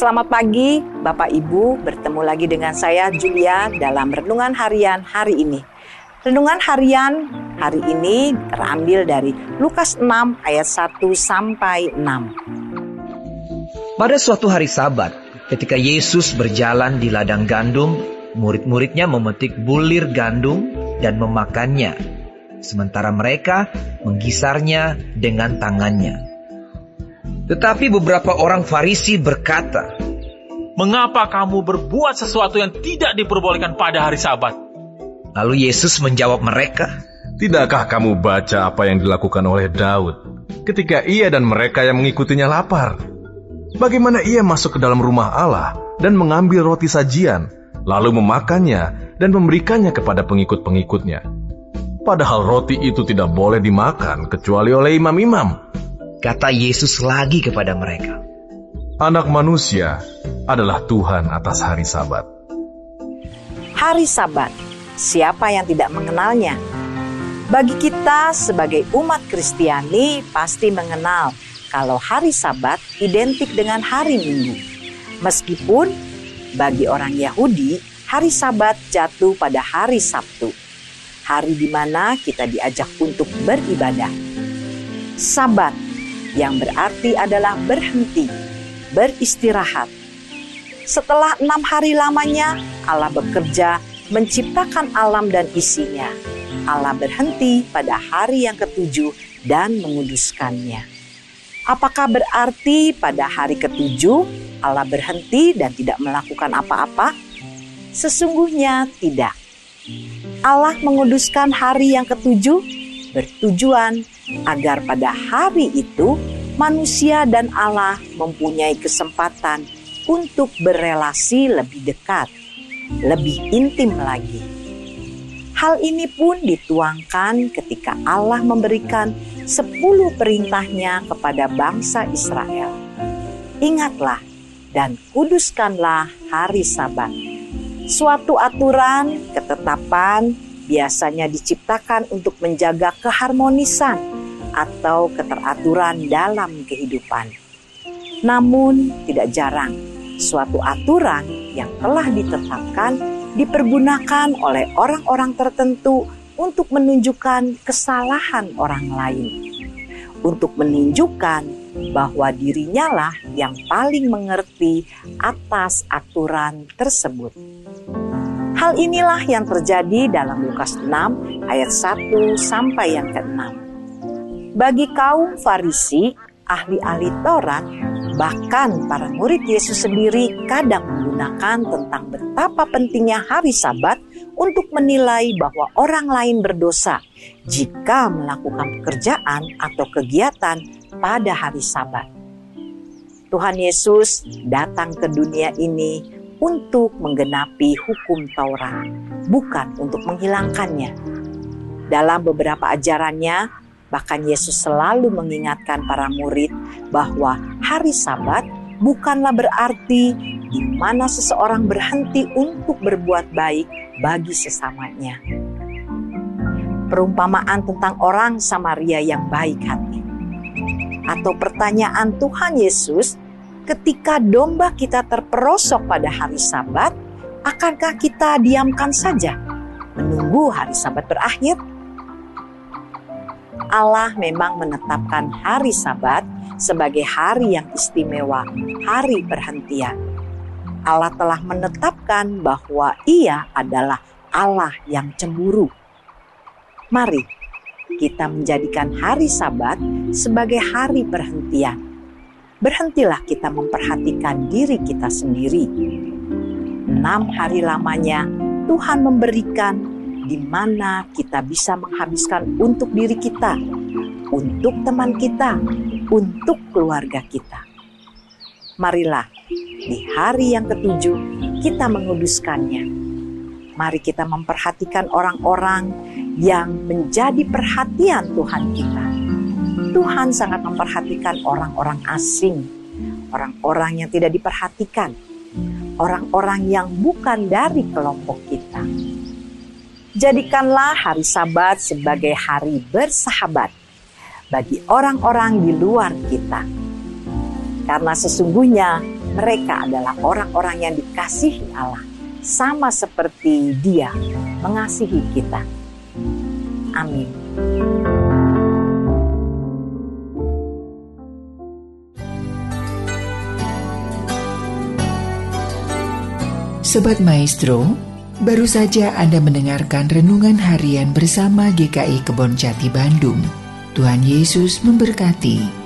Selamat pagi, Bapak Ibu. Bertemu lagi dengan saya Julia dalam renungan harian hari ini. Renungan harian hari ini terambil dari Lukas 6 ayat 1 sampai 6. Pada suatu hari Sabat, ketika Yesus berjalan di ladang gandum, murid-muridnya memetik bulir gandum dan memakannya, sementara mereka menggisarnya dengan tangannya. Tetapi beberapa orang Farisi berkata, Mengapa kamu berbuat sesuatu yang tidak diperbolehkan pada hari Sabat? Lalu Yesus menjawab mereka, Tidakkah kamu baca apa yang dilakukan oleh Daud ketika ia dan mereka yang mengikutinya lapar? Bagaimana ia masuk ke dalam rumah Allah dan mengambil roti sajian, lalu memakannya dan memberikannya kepada pengikut-pengikutnya? Padahal roti itu tidak boleh dimakan kecuali oleh imam-imam. Kata Yesus lagi kepada mereka. Anak manusia adalah Tuhan atas hari Sabat. Hari Sabat, siapa yang tidak mengenalnya? Bagi kita sebagai umat Kristiani pasti mengenal kalau hari Sabat identik dengan hari Minggu. Meskipun bagi orang Yahudi, hari Sabat jatuh pada hari Sabtu. Hari di mana kita diajak untuk beribadah. Sabat yang berarti adalah berhenti, beristirahat. Setelah enam hari lamanya, Allah bekerja menciptakan alam dan isinya. Allah berhenti pada hari yang ketujuh dan menguduskannya. Apakah berarti pada hari ketujuh Allah berhenti dan tidak melakukan apa-apa? Sesungguhnya tidak. Allah menguduskan hari yang ketujuh bertujuan agar pada hari itu manusia dan Allah mempunyai kesempatan untuk berrelasi lebih dekat, lebih intim lagi. Hal ini pun dituangkan ketika Allah memberikan sepuluh perintahnya kepada bangsa Israel. Ingatlah dan kuduskanlah hari sabat. Suatu aturan, ketetapan, biasanya diciptakan untuk menjaga keharmonisan atau keteraturan dalam kehidupan. Namun, tidak jarang suatu aturan yang telah ditetapkan dipergunakan oleh orang-orang tertentu untuk menunjukkan kesalahan orang lain, untuk menunjukkan bahwa dirinya lah yang paling mengerti atas aturan tersebut. Hal inilah yang terjadi dalam Lukas 6 ayat 1 sampai yang ke-6. Bagi kaum Farisi, ahli-ahli Taurat, bahkan para murid Yesus sendiri kadang menggunakan tentang betapa pentingnya hari Sabat untuk menilai bahwa orang lain berdosa jika melakukan pekerjaan atau kegiatan pada hari Sabat. Tuhan Yesus datang ke dunia ini untuk menggenapi hukum Taurat, bukan untuk menghilangkannya. Dalam beberapa ajarannya, bahkan Yesus selalu mengingatkan para murid bahwa hari Sabat bukanlah berarti di mana seseorang berhenti untuk berbuat baik bagi sesamanya. Perumpamaan tentang orang Samaria yang baik hati, atau pertanyaan Tuhan Yesus ketika domba kita terperosok pada hari Sabat, akankah kita diamkan saja menunggu hari Sabat berakhir? Allah memang menetapkan hari Sabat sebagai hari yang istimewa, hari perhentian. Allah telah menetapkan bahwa Ia adalah Allah yang cemburu. Mari kita menjadikan hari Sabat sebagai hari perhentian berhentilah kita memperhatikan diri kita sendiri. Enam hari lamanya Tuhan memberikan di mana kita bisa menghabiskan untuk diri kita, untuk teman kita, untuk keluarga kita. Marilah di hari yang ketujuh kita menguduskannya. Mari kita memperhatikan orang-orang yang menjadi perhatian Tuhan kita. Tuhan sangat memperhatikan orang-orang asing, orang-orang yang tidak diperhatikan, orang-orang yang bukan dari kelompok kita. Jadikanlah hari Sabat sebagai hari bersahabat bagi orang-orang di luar kita. Karena sesungguhnya mereka adalah orang-orang yang dikasihi Allah, sama seperti Dia mengasihi kita. Amin. Sobat Maestro, baru saja Anda mendengarkan renungan harian bersama GKI Kebon Jati Bandung. Tuhan Yesus memberkati.